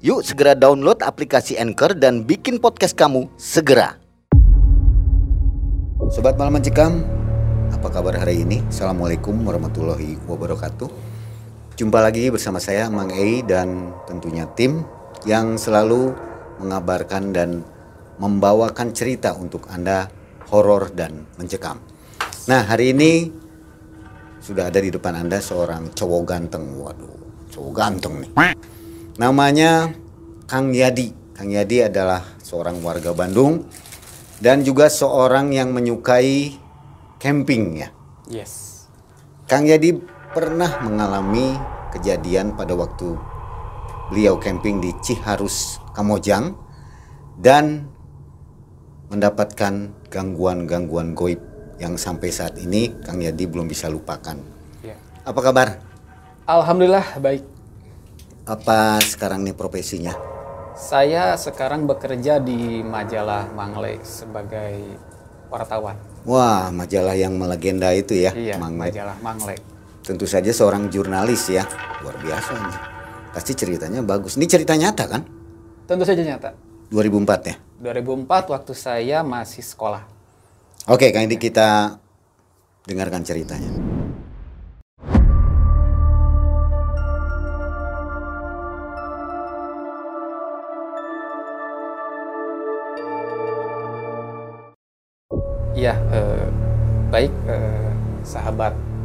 Yuk segera download aplikasi Anchor dan bikin podcast kamu segera. Sobat Malam Mencekam, apa kabar hari ini? Assalamualaikum warahmatullahi wabarakatuh. Jumpa lagi bersama saya Mang Ei dan tentunya tim yang selalu mengabarkan dan membawakan cerita untuk Anda horor dan mencekam. Nah, hari ini sudah ada di depan Anda seorang cowok ganteng. Waduh, cowok ganteng nih. Namanya Kang Yadi. Kang Yadi adalah seorang warga Bandung dan juga seorang yang menyukai camping ya. Yes. Kang Yadi pernah mengalami kejadian pada waktu beliau camping di Ciharus Kamojang dan mendapatkan gangguan-gangguan goib yang sampai saat ini Kang Yadi belum bisa lupakan. Ya. Apa kabar? Alhamdulillah baik. Apa sekarang nih profesinya? Saya sekarang bekerja di majalah Mangle sebagai wartawan. Wah, majalah yang melegenda itu ya, Iya, Mang Le. majalah Mangle. Tentu saja seorang jurnalis ya, luar biasa ini. Pasti ceritanya bagus. Ini cerita nyata kan? Tentu saja nyata. 2004 ya. 2004 waktu saya masih sekolah. Oke, kali ini kita dengarkan ceritanya.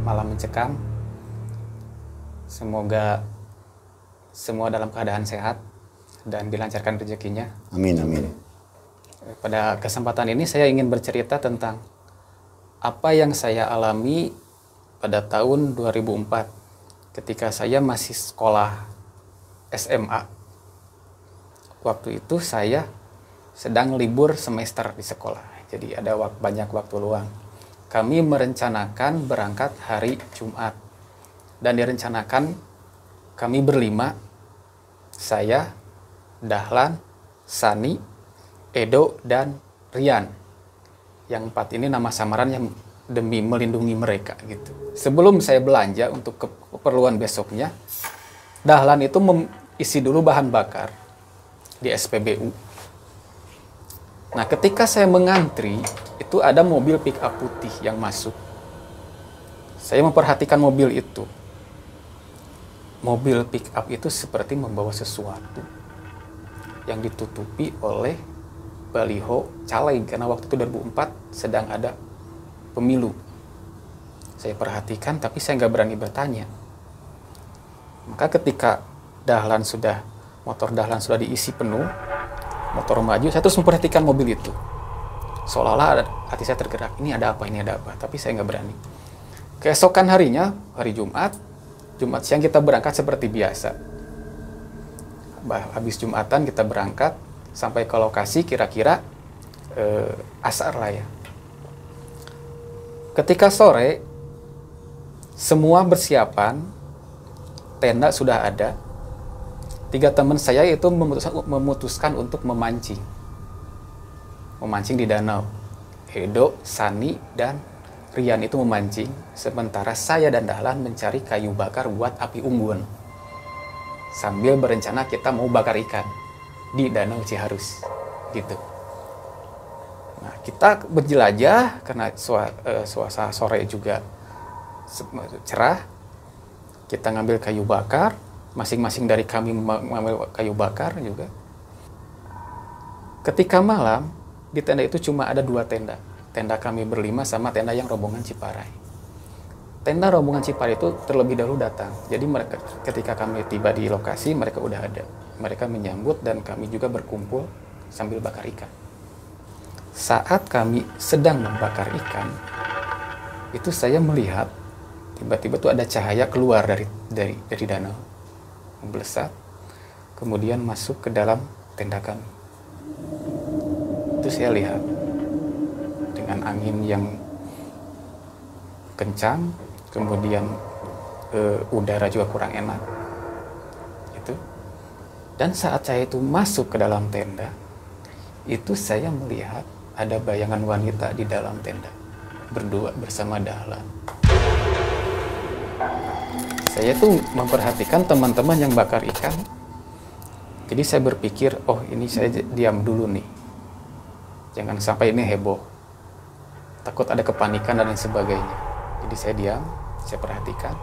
Malam mencekam. Semoga semua dalam keadaan sehat dan dilancarkan rezekinya. Amin, amin. Pada kesempatan ini saya ingin bercerita tentang apa yang saya alami pada tahun 2004 ketika saya masih sekolah SMA. Waktu itu saya sedang libur semester di sekolah. Jadi ada banyak waktu luang. Kami merencanakan berangkat hari Jumat. Dan direncanakan kami berlima. Saya, Dahlan, Sani, Edo dan Rian. Yang empat ini nama samaran yang demi melindungi mereka gitu. Sebelum saya belanja untuk ke- keperluan besoknya, Dahlan itu isi dulu bahan bakar di SPBU. Nah, ketika saya mengantri, itu ada mobil pick up putih yang masuk. Saya memperhatikan mobil itu. Mobil pick up itu seperti membawa sesuatu yang ditutupi oleh baliho caleg karena waktu itu 2004 sedang ada pemilu. Saya perhatikan tapi saya nggak berani bertanya. Maka ketika Dahlan sudah motor Dahlan sudah diisi penuh, motor maju, saya terus memperhatikan mobil itu. Seolah-olah hati saya tergerak, ini ada apa, ini ada apa, tapi saya nggak berani. Keesokan harinya, hari Jumat, Jumat siang kita berangkat seperti biasa. Habis Jumatan kita berangkat sampai ke lokasi kira-kira eh, asar lah ya. Ketika sore, semua bersiapan, tenda sudah ada. Tiga teman saya itu memutuskan, memutuskan untuk memancing. Memancing di danau. Edo, Sani, dan Rian itu memancing. Sementara saya dan Dahlan mencari kayu bakar buat api unggun. Sambil berencana kita mau bakar ikan di Danau Ciharus. Gitu. Nah, kita berjelajah karena eh, suasana sore juga cerah. Kita ngambil kayu bakar, masing-masing dari kami mengambil kayu bakar juga. Ketika malam, di tenda itu cuma ada dua tenda. Tenda kami berlima sama tenda yang rombongan Ciparai. Tenda rombongan Ciparai itu terlebih dahulu datang. Jadi mereka ketika kami tiba di lokasi, mereka udah ada. Mereka menyambut dan kami juga berkumpul sambil bakar ikan. Saat kami sedang membakar ikan, itu saya melihat tiba-tiba tuh ada cahaya keluar dari dari dari danau, membelesat, kemudian masuk ke dalam tenda kami. itu saya lihat dengan angin yang kencang, kemudian e, udara juga kurang enak. Itu. Dan saat saya itu masuk ke dalam tenda, itu saya melihat ada bayangan wanita di dalam tenda berdua bersama Dahlan. Saya tuh memperhatikan teman-teman yang bakar ikan. Jadi saya berpikir, oh ini saya diam dulu nih. Jangan sampai ini heboh. Takut ada kepanikan dan lain sebagainya. Jadi saya diam, saya perhatikan.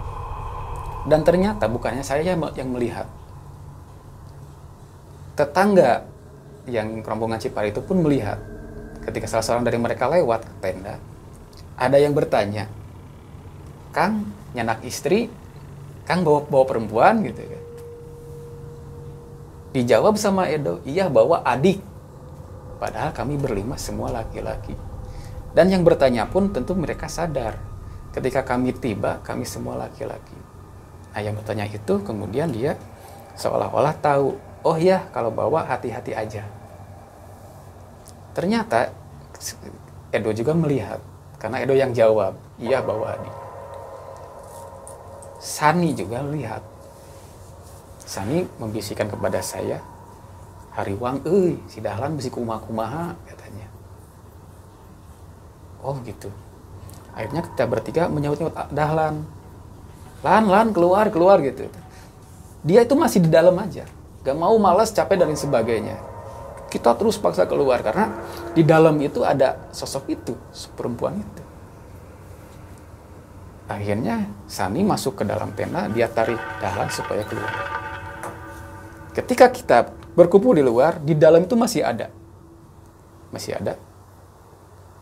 Dan ternyata bukannya saya yang melihat. Tetangga yang rombongan Cipari itu pun melihat ketika salah seorang dari mereka lewat ke tenda, ada yang bertanya, Kang, nyanak istri, Kang bawa bawa perempuan gitu kan. Dijawab sama Edo, iya bawa adik. Padahal kami berlima semua laki-laki. Dan yang bertanya pun tentu mereka sadar. Ketika kami tiba, kami semua laki-laki. Nah yang bertanya itu kemudian dia seolah-olah tahu, oh ya kalau bawa hati-hati aja. Ternyata Edo juga melihat, karena Edo yang jawab, iya bawa adik. Sani juga melihat. Sani membisikkan kepada saya, Hariwang, eh, si Dahlan mesti kumaha-kumaha, katanya. Oh gitu. Akhirnya kita bertiga menyahut-nyahut ah, Dahlan. Lan, lan, keluar, keluar gitu. Dia itu masih di dalam aja. Gak mau malas, capek, dan sebagainya kita terus paksa keluar karena di dalam itu ada sosok itu, perempuan itu. Akhirnya Sani masuk ke dalam tenda, dia tarik dalam supaya keluar. Ketika kita berkumpul di luar, di dalam itu masih ada. Masih ada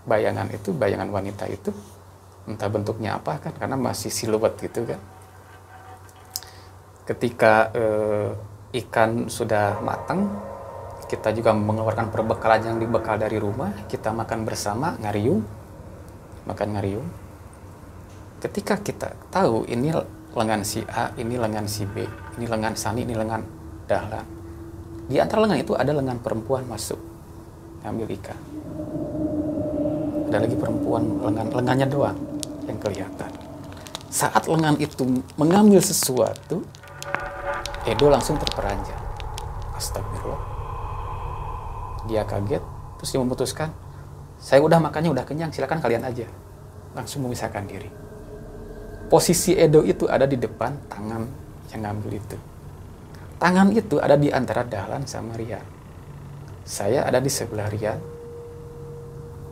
bayangan itu, bayangan wanita itu. Entah bentuknya apa kan, karena masih siluet gitu kan. Ketika eh, ikan sudah matang, kita juga mengeluarkan perbekalan yang dibekal dari rumah kita makan bersama ngariung makan ngariung ketika kita tahu ini lengan si A ini lengan si B ini lengan Sani ini lengan Dahlan di antara lengan itu ada lengan perempuan masuk ngambil ikan ada lagi perempuan lengan lengannya doang yang kelihatan. Saat lengan itu mengambil sesuatu Edo langsung terperanjat. Astagfirullah. Dia kaget terus dia memutuskan saya udah makannya udah kenyang silakan kalian aja. Langsung memisahkan diri posisi Edo itu ada di depan tangan yang ngambil itu. Tangan itu ada di antara Dahlan sama Rian saya ada di sebelah Rian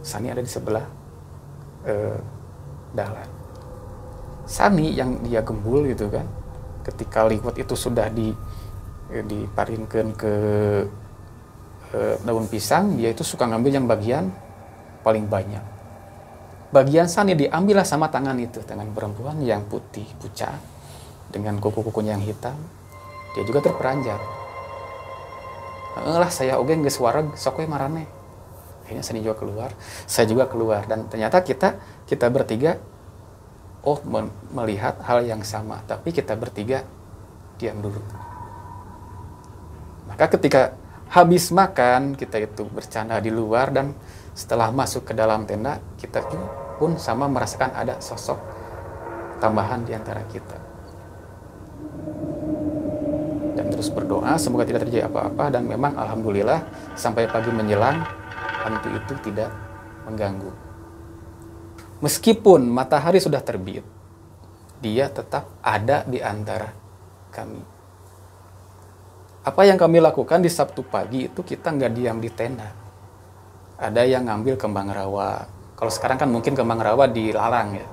Sani ada di sebelah uh, Dahlan Sani yang dia gembul gitu kan ketika liwat itu sudah di eh, diparinkan ke Eh, daun pisang, dia itu suka ngambil yang bagian paling banyak. Bagian sana diambillah sama tangan itu, tangan perempuan yang putih, pucat, dengan kuku-kukunya yang hitam. Dia juga terperanjat. lah saya oke nggak suara sokwe marane. Akhirnya saya juga keluar, saya juga keluar dan ternyata kita kita bertiga oh melihat hal yang sama, tapi kita bertiga diam dulu. Maka ketika habis makan kita itu bercanda di luar dan setelah masuk ke dalam tenda kita pun sama merasakan ada sosok tambahan di antara kita. Dan terus berdoa semoga tidak terjadi apa-apa dan memang alhamdulillah sampai pagi menjelang hantu itu tidak mengganggu. Meskipun matahari sudah terbit dia tetap ada di antara kami. Apa yang kami lakukan di Sabtu pagi itu kita nggak diam di tenda. Ada yang ngambil kembang rawa. Kalau sekarang kan mungkin kembang rawa dilarang ya.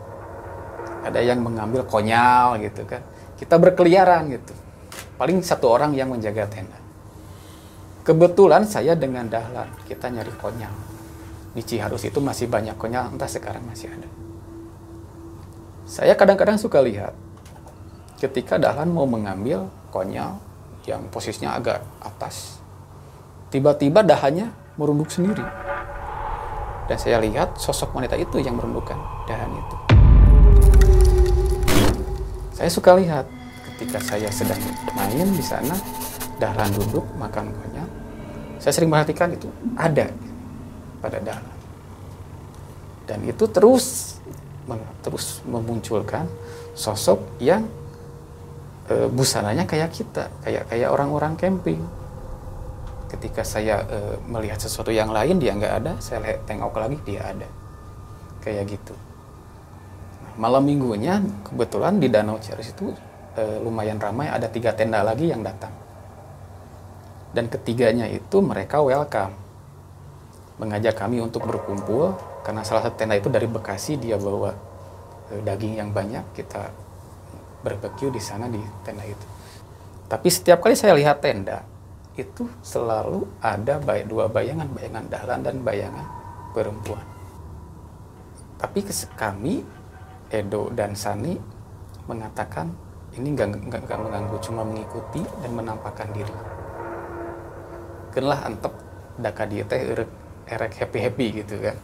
Ada yang mengambil konyal gitu kan. Kita berkeliaran gitu. Paling satu orang yang menjaga tenda. Kebetulan saya dengan Dahlan, kita nyari konyal. Di Ciharus itu masih banyak konyal, entah sekarang masih ada. Saya kadang-kadang suka lihat ketika Dahlan mau mengambil konyal, yang posisinya agak atas. Tiba-tiba dahannya merunduk sendiri. Dan saya lihat sosok wanita itu yang merundukkan dahan itu. Saya suka lihat ketika saya sedang main di sana, dahlan duduk makan konyol. Saya sering perhatikan itu ada. pada Dahlan. Dan itu terus terus memunculkan sosok yang e, busananya kayak kita, kayak kayak orang-orang camping. Ketika saya e, melihat sesuatu yang lain dia nggak ada, saya lihat, tengok lagi dia ada, kayak gitu. Malam minggunya kebetulan di Danau Ceres itu e, lumayan ramai, ada tiga tenda lagi yang datang. Dan ketiganya itu mereka welcome, mengajak kami untuk berkumpul karena salah satu tenda itu dari Bekasi dia bawa e, daging yang banyak kita barbecue di sana di tenda itu. Tapi setiap kali saya lihat tenda itu selalu ada baik dua bayangan, bayangan dahlan dan bayangan perempuan. Tapi kami Edo dan Sani mengatakan ini nggak mengganggu, cuma mengikuti dan menampakkan diri. Kenlah antep daka dia teh erek, erek happy happy gitu kan,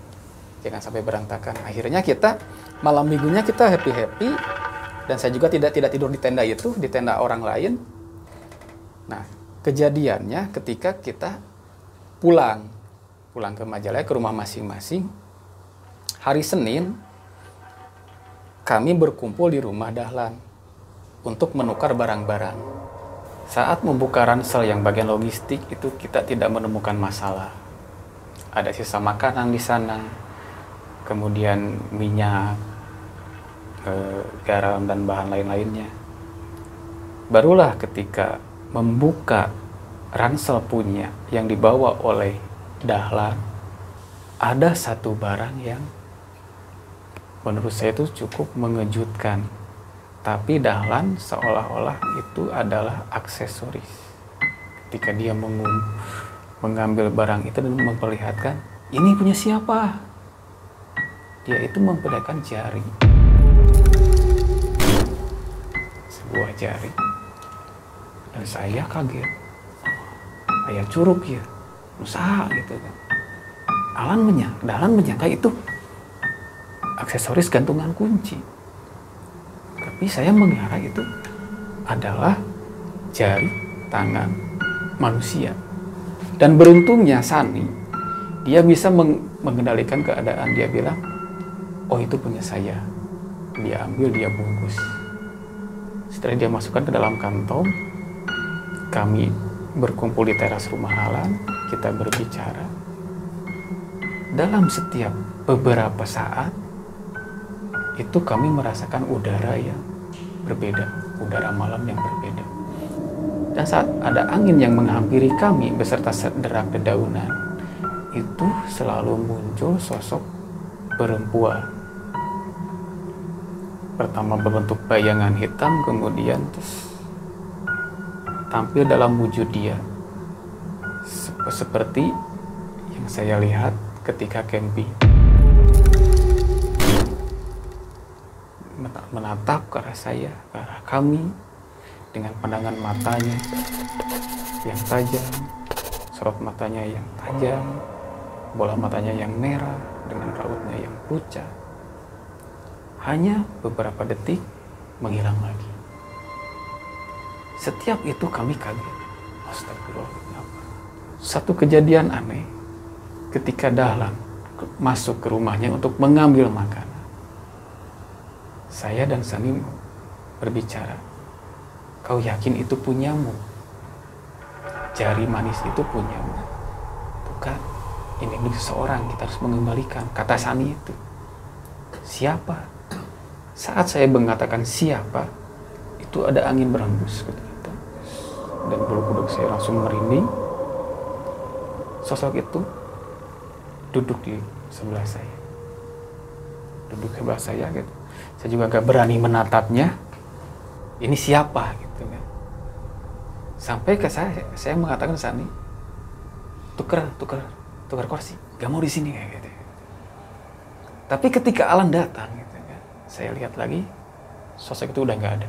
jangan sampai berantakan. Akhirnya kita malam minggunya kita happy happy dan saya juga tidak tidak tidur di tenda itu di tenda orang lain. Nah kejadiannya ketika kita pulang pulang ke Majalaya ke rumah masing-masing hari Senin kami berkumpul di rumah Dahlan untuk menukar barang-barang. Saat membuka ransel yang bagian logistik itu kita tidak menemukan masalah. Ada sisa makanan di sana, kemudian minyak, e, garam dan bahan lain-lainnya. Barulah ketika membuka ransel punya yang dibawa oleh Dahlan, ada satu barang yang menurut saya itu cukup mengejutkan tapi Dahlan seolah-olah itu adalah aksesoris. Ketika dia mengambil barang itu dan memperlihatkan, ini punya siapa? Dia itu memperlihatkan jari. Sebuah jari. Dan saya kaget. Ayah curug ya. Usaha gitu kan. Alan menyangka, Dahlan menyangka itu aksesoris gantungan kunci tapi saya mengira itu adalah jari tangan manusia. Dan beruntungnya Sani, dia bisa meng mengendalikan keadaan. Dia bilang, oh itu punya saya. Dia ambil, dia bungkus. Setelah dia masukkan ke dalam kantong, kami berkumpul di teras rumah Alan, kita berbicara. Dalam setiap beberapa saat, itu kami merasakan udara yang berbeda, udara malam yang berbeda. Dan saat ada angin yang menghampiri kami beserta derak dedaunan, itu selalu muncul sosok perempuan. Pertama berbentuk bayangan hitam, kemudian terus tampil dalam wujud dia. Seperti yang saya lihat ketika camping. menatap ke arah saya, ke arah kami, dengan pandangan matanya yang tajam, sorot matanya yang tajam, bola matanya yang merah, dengan rautnya yang pucat. Hanya beberapa detik menghilang lagi. Setiap itu kami kaget. Astagfirullah. Satu kejadian aneh ketika Dahlan masuk ke rumahnya untuk mengambil makan saya dan Sani berbicara. Kau yakin itu punyamu? Jari manis itu punyamu. Bukan. Ini milik seseorang, kita harus mengembalikan. Kata Sani itu. Siapa? Saat saya mengatakan siapa, itu ada angin berhembus ketika Dan bulu kuduk saya langsung merinding. Sosok itu duduk di sebelah saya. Duduk sebelah saya gitu. Saya juga gak berani menatapnya. Ini siapa gitu kan. Sampai ke saya saya mengatakan Sani tuker tuker tuker kursi. Gak mau di sini kayak gitu. Tapi ketika Alan datang gitu kan saya lihat lagi sosok itu udah nggak ada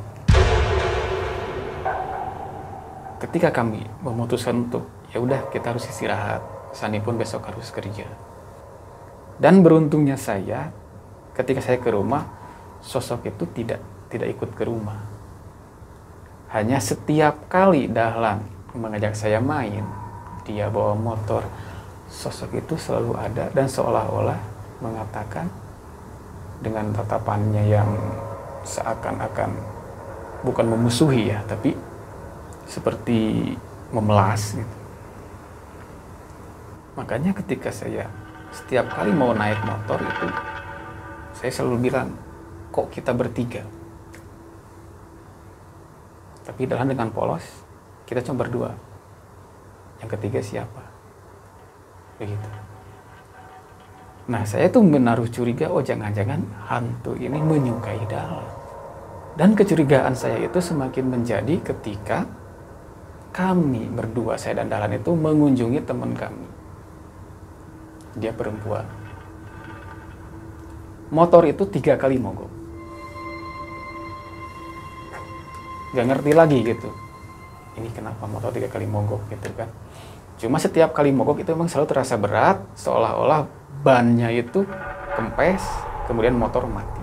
ketika kami memutuskan untuk ya udah kita harus istirahat Sani pun besok harus kerja dan beruntungnya saya ketika saya ke rumah sosok itu tidak tidak ikut ke rumah. Hanya setiap kali Dahlan mengajak saya main, dia bawa motor, sosok itu selalu ada dan seolah-olah mengatakan dengan tatapannya yang seakan-akan bukan memusuhi ya, tapi seperti memelas gitu. Makanya ketika saya setiap kali mau naik motor itu saya selalu bilang kok kita bertiga. Tapi dalam dengan polos kita cuma berdua. Yang ketiga siapa? Begitu. Nah, saya tuh menaruh curiga, oh jangan-jangan hantu ini menyukai dalam. Dan kecurigaan saya itu semakin menjadi ketika kami berdua, saya dan Dahlan itu mengunjungi teman kami. Dia perempuan. Motor itu tiga kali mogok. Gak ngerti lagi gitu. Ini kenapa motor tiga kali mogok gitu kan. Cuma setiap kali mogok itu memang selalu terasa berat, seolah-olah bannya itu kempes, kemudian motor mati.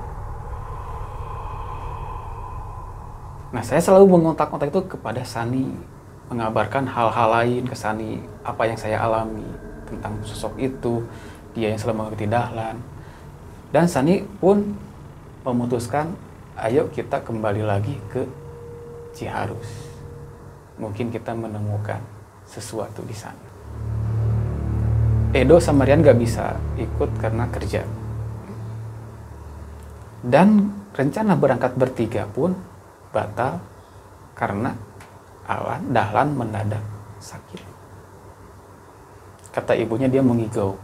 Nah, saya selalu mengontak-kontak itu kepada Sani, mengabarkan hal-hal lain ke Sani, apa yang saya alami tentang sosok itu, dia yang selalu mengerti Dahlan. Dan Sani pun memutuskan, ayo kita kembali lagi ke Ciharus. Mungkin kita menemukan sesuatu di sana. Edo sama Rian gak bisa ikut karena kerja. Dan rencana berangkat bertiga pun batal karena Alan Dahlan mendadak sakit. Kata ibunya dia mengigau,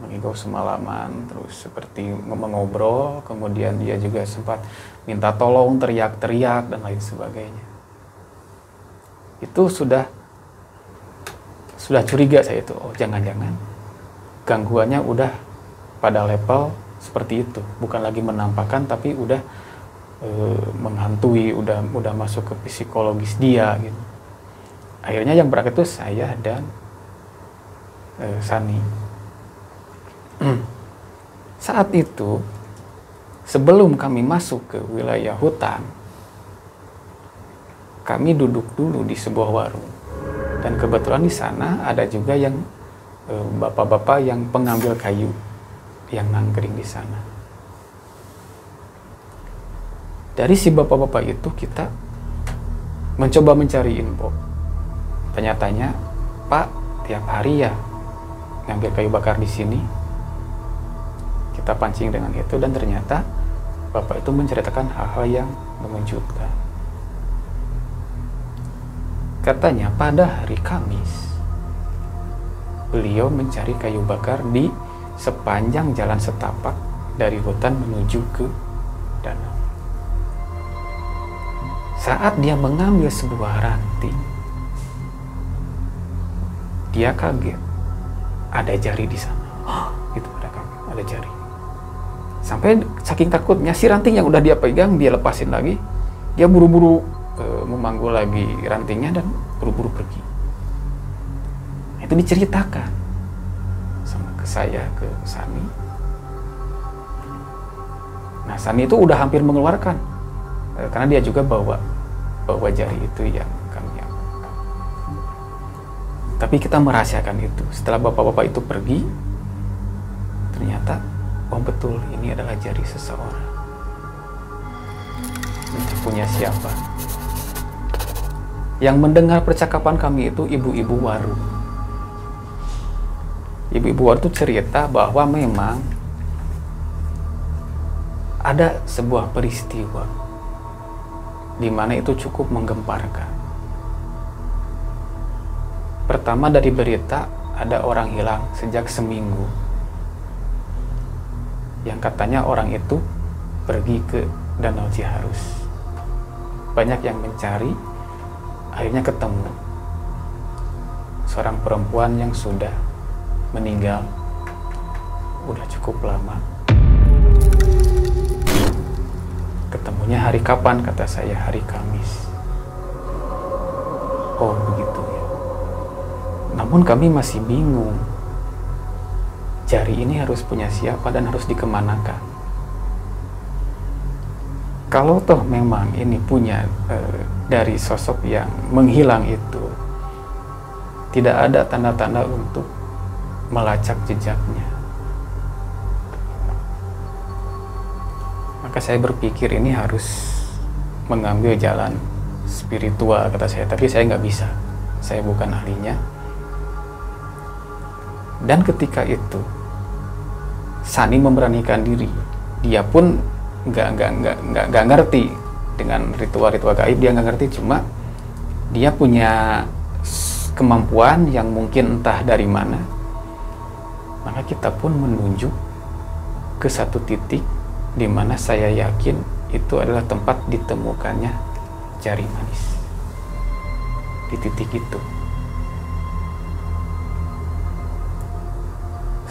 mengigau semalaman, terus seperti mengobrol, kemudian dia juga sempat minta tolong, teriak-teriak dan lain sebagainya. Itu sudah sudah curiga saya itu, oh jangan-jangan gangguannya udah pada level seperti itu, bukan lagi menampakkan tapi udah e, menghantui, udah udah masuk ke psikologis dia gitu. Akhirnya yang berangkat itu saya dan e, Sani. Saat itu sebelum kami masuk ke wilayah hutan, kami duduk dulu di sebuah warung dan kebetulan di sana ada juga yang eh, bapak-bapak yang pengambil kayu yang nangkring di sana. Dari si bapak-bapak itu kita mencoba mencari info. Tanya-tanya, Pak, tiap hari ya ngambil kayu bakar di sini. Kita pancing dengan itu dan ternyata bapak itu menceritakan hal-hal yang mengejutkan. Katanya pada hari Kamis, beliau mencari kayu bakar di sepanjang jalan setapak dari hutan menuju ke danau. Saat dia mengambil sebuah ranting, dia kaget. Ada jari di sana. Oh, itu ada kaget, ada jari. Sampai saking takutnya si ranting yang udah dia pegang, dia lepasin lagi. Dia buru-buru e, memanggul lagi rantingnya dan buru-buru pergi. Itu diceritakan sama ke saya, ke Sani. Nah, Sani itu udah hampir mengeluarkan karena dia juga bawa bawa jari itu yang kami. Tapi kita merahasiakan itu. Setelah bapak-bapak itu pergi, ternyata oh betul ini adalah jari seseorang. Entah punya siapa. Yang mendengar percakapan kami itu ibu-ibu waru. Ibu-ibu waru itu cerita bahwa memang ada sebuah peristiwa di mana itu cukup menggemparkan. Pertama dari berita ada orang hilang sejak seminggu. Yang katanya orang itu pergi ke Danau Ciharus. Banyak yang mencari, akhirnya ketemu seorang perempuan yang sudah meninggal udah cukup lama ketemunya hari kapan kata saya hari Kamis. Oh begitu ya. Namun kami masih bingung. Jari ini harus punya siapa dan harus dikemanakan? Kalau toh memang ini punya eh, dari sosok yang menghilang itu tidak ada tanda-tanda untuk melacak jejaknya. Maka saya berpikir ini harus mengambil jalan spiritual kata saya, tapi saya nggak bisa. Saya bukan ahlinya. Dan ketika itu Sani memberanikan diri, dia pun nggak nggak nggak nggak nggak ngerti dengan ritual-ritual gaib dia nggak ngerti cuma dia punya kemampuan yang mungkin entah dari mana maka kita pun menunjuk ke satu titik di mana saya yakin itu adalah tempat ditemukannya jari manis. Di titik itu.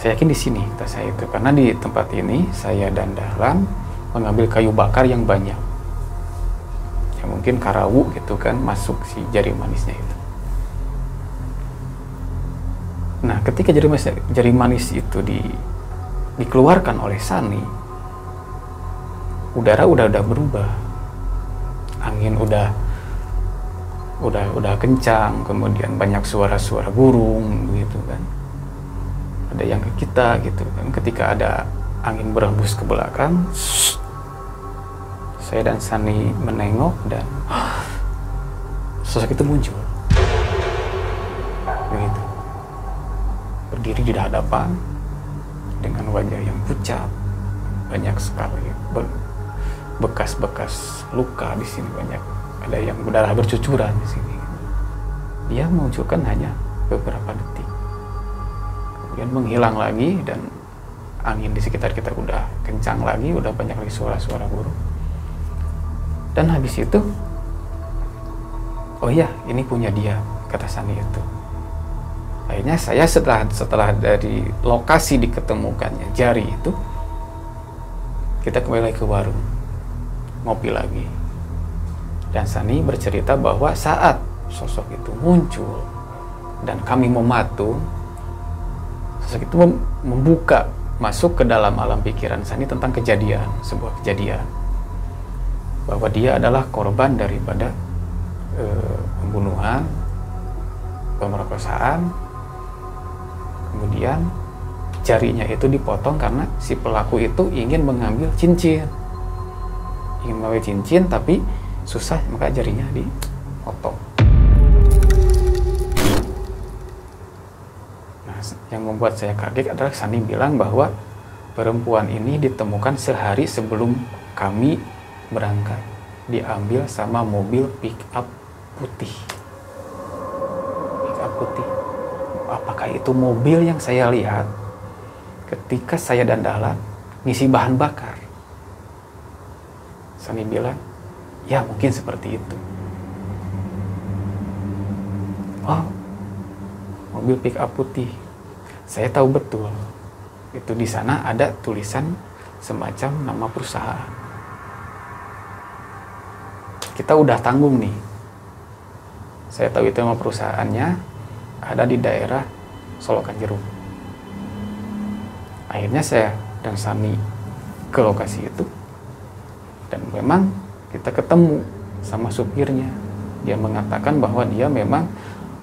Saya yakin di sini kata saya itu. Karena di tempat ini saya dan Dahlan mengambil kayu bakar yang banyak. Ya mungkin karawu gitu kan masuk si jari manisnya itu. Nah ketika jari manis jari manis itu di dikeluarkan oleh Sani udara udah udah berubah. Angin udah udah udah kencang kemudian banyak suara-suara burung gitu kan. Ada yang ke kita gitu kan. Ketika ada angin berembus ke belakang saya dan Sani menengok dan sosok itu muncul. Begitu. Berdiri di hadapan dengan wajah yang pucat banyak sekali bekas-bekas luka di sini banyak. Ada yang berdarah bercucuran di sini. Dia munculkan hanya beberapa detik. Kemudian menghilang lagi dan angin di sekitar kita udah kencang lagi udah banyak lagi suara-suara burung dan habis itu oh iya ini punya dia kata Sani itu. Akhirnya saya setelah setelah dari lokasi diketemukannya jari itu kita kembali ke warung ngopi lagi. Dan Sani bercerita bahwa saat sosok itu muncul dan kami mematung, sosok itu membuka masuk ke dalam alam pikiran Sani tentang kejadian, sebuah kejadian. Bahwa dia adalah korban daripada e, pembunuhan, pemerkosaan, kemudian jarinya itu dipotong karena si pelaku itu ingin mengambil cincin ingin mengawin cincin tapi susah maka jarinya dipotong. Nah yang membuat saya kaget adalah Sani bilang bahwa perempuan ini ditemukan sehari sebelum kami berangkat. Diambil sama mobil pick up putih. Pick up putih. Apakah itu mobil yang saya lihat? Ketika saya dan Dahlan ngisi bahan bakar Sani bilang, ya mungkin seperti itu. Oh, mobil pick up putih. Saya tahu betul. Itu di sana ada tulisan semacam nama perusahaan. Kita udah tanggung nih. Saya tahu itu nama perusahaannya ada di daerah Solokan Jeruk. Akhirnya saya dan Sani ke lokasi itu dan memang kita ketemu sama supirnya. Dia mengatakan bahwa dia memang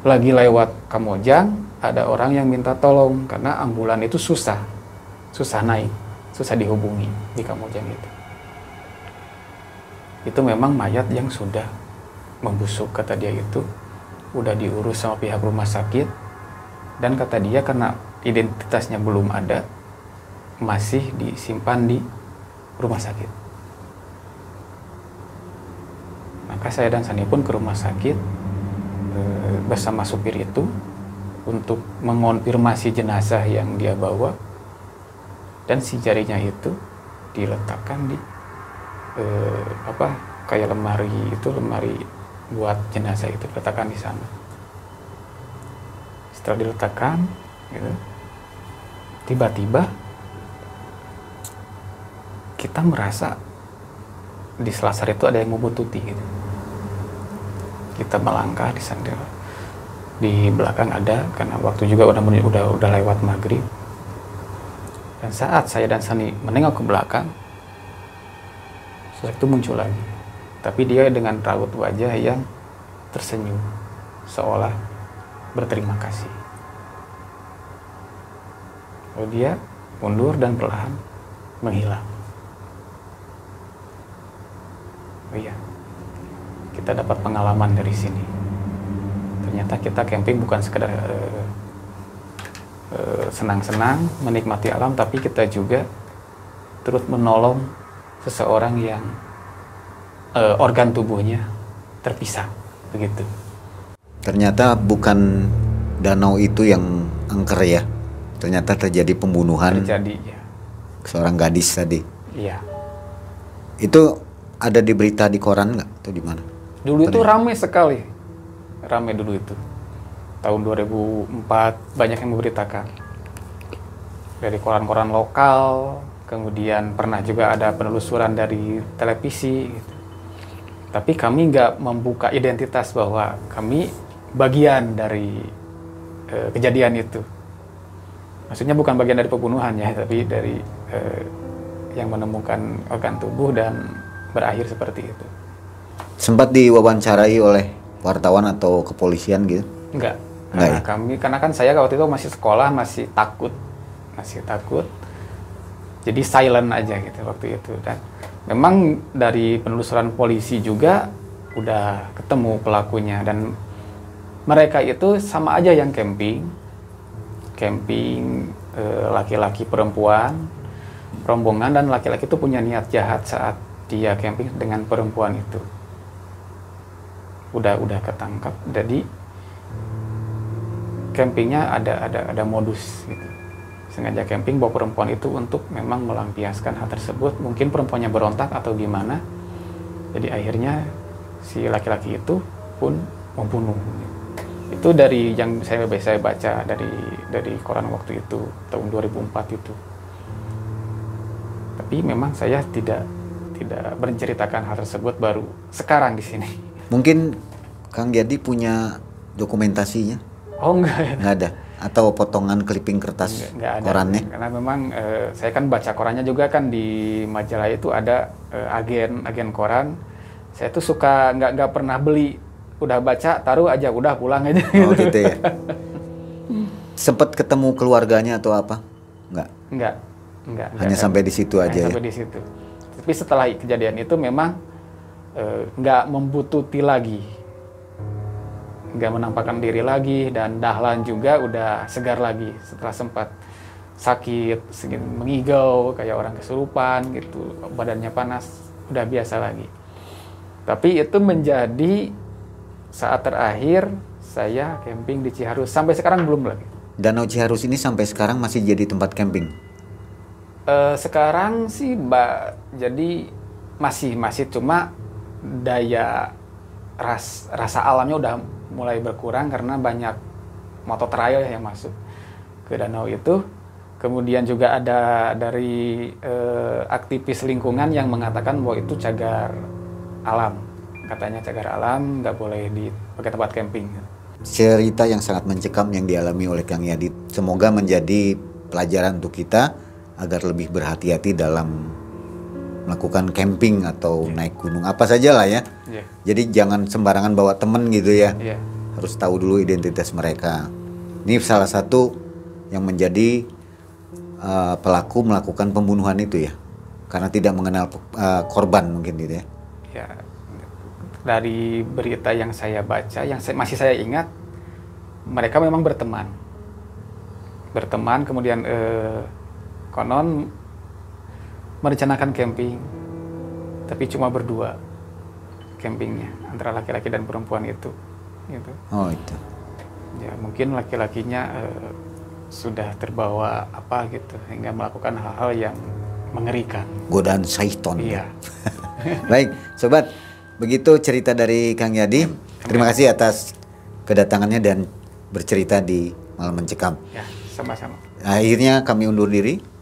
lagi lewat Kamojang ada orang yang minta tolong karena ambulan itu susah susah naik susah dihubungi di Kamojang itu. Itu memang mayat yang sudah membusuk kata dia itu. Udah diurus sama pihak rumah sakit. Dan kata dia karena identitasnya belum ada masih disimpan di rumah sakit maka saya dan Sani pun ke rumah sakit e, bersama supir itu untuk mengonfirmasi jenazah yang dia bawa. Dan si jarinya itu diletakkan di e, apa kayak lemari itu lemari buat jenazah itu diletakkan di sana. Setelah diletakkan gitu tiba-tiba kita merasa di selasar itu ada yang membututi gitu. Kita melangkah di sana. Di belakang ada karena waktu juga udah udah udah lewat maghrib. Dan saat saya dan Sani menengok ke belakang sosok itu muncul lagi. Tapi dia dengan raut wajah yang tersenyum seolah berterima kasih. Lalu dia mundur dan perlahan menghilang. Oh iya, kita dapat pengalaman dari sini. Ternyata kita camping bukan sekedar uh, uh, senang-senang menikmati alam, tapi kita juga turut menolong seseorang yang uh, organ tubuhnya terpisah, begitu. Ternyata bukan danau itu yang angker ya. Ternyata terjadi pembunuhan. Terjadi ya. Seorang gadis tadi. Iya. Itu ada di berita di koran nggak atau di mana? Dulu itu ramai sekali, ramai dulu itu. Tahun 2004 banyak yang memberitakan dari koran-koran lokal, kemudian pernah juga ada penelusuran dari televisi. Gitu. Tapi kami nggak membuka identitas bahwa kami bagian dari uh, kejadian itu. Maksudnya bukan bagian dari pembunuhan ya, tapi dari uh, yang menemukan organ tubuh dan berakhir seperti itu. Sempat diwawancarai oleh wartawan atau kepolisian gitu? Enggak. Karena ya? kami karena kan saya waktu itu masih sekolah, masih takut. Masih takut. Jadi silent aja gitu waktu itu dan memang dari penelusuran polisi juga udah ketemu pelakunya dan mereka itu sama aja yang camping camping eh, laki-laki perempuan rombongan dan laki-laki itu punya niat jahat saat dia camping dengan perempuan itu. Udah udah ketangkap. Jadi campingnya ada ada ada modus gitu. Sengaja camping bawa perempuan itu untuk memang melampiaskan hal tersebut. Mungkin perempuannya berontak atau gimana. Jadi akhirnya si laki-laki itu pun membunuh. Itu dari yang saya saya baca dari dari koran waktu itu tahun 2004 itu. Tapi memang saya tidak tidak menceritakan hal tersebut baru sekarang di sini. Mungkin Kang Jadi punya dokumentasinya? Oh enggak. Enggak ada atau potongan clipping kertas enggak, enggak ada, korannya? Karena memang eh, saya kan baca korannya juga kan di majalah itu ada eh, agen agen koran. Saya tuh suka nggak nggak pernah beli, udah baca taruh aja udah pulang aja. Oh gitu ya. Sempet ketemu keluarganya atau apa? Enggak. Enggak. Enggak. Hanya enggak, sampai di situ aja. Sampai ya? di situ tapi setelah kejadian itu memang eh, nggak e, membutuhti lagi. Nggak menampakkan diri lagi dan Dahlan juga udah segar lagi setelah sempat sakit mengigau kayak orang kesurupan gitu badannya panas udah biasa lagi. Tapi itu menjadi saat terakhir saya camping di Ciharus. Sampai sekarang belum lagi. Danau Ciharus ini sampai sekarang masih jadi tempat camping Uh, sekarang sih mbak jadi masih masih cuma daya ras, rasa alamnya udah mulai berkurang karena banyak motor trail yang masuk ke danau itu. Kemudian juga ada dari uh, aktivis lingkungan yang mengatakan bahwa itu cagar alam. Katanya cagar alam nggak boleh di pakai tempat camping. Cerita yang sangat mencekam yang dialami oleh Kang Yadit. Semoga menjadi pelajaran untuk kita agar lebih berhati-hati dalam melakukan camping atau yeah. naik gunung apa saja lah ya. Yeah. Jadi jangan sembarangan bawa temen gitu ya. Yeah. Harus tahu dulu identitas mereka. Ini salah satu yang menjadi uh, pelaku melakukan pembunuhan itu ya, karena tidak mengenal uh, korban mungkin gitu ya. Ya, dari berita yang saya baca, yang saya, masih saya ingat, mereka memang berteman, berteman kemudian. Uh, konon merencanakan camping. Tapi cuma berdua campingnya antara laki-laki dan perempuan itu gitu. Oh itu. Ya mungkin laki-lakinya uh, sudah terbawa apa gitu hingga melakukan hal-hal yang mengerikan. Godaan syaiton iya. Baik sobat. Begitu cerita dari Kang Yadi. Terima kasih atas kedatangannya dan bercerita di malam mencekam. Ya sama-sama. Akhirnya kami undur diri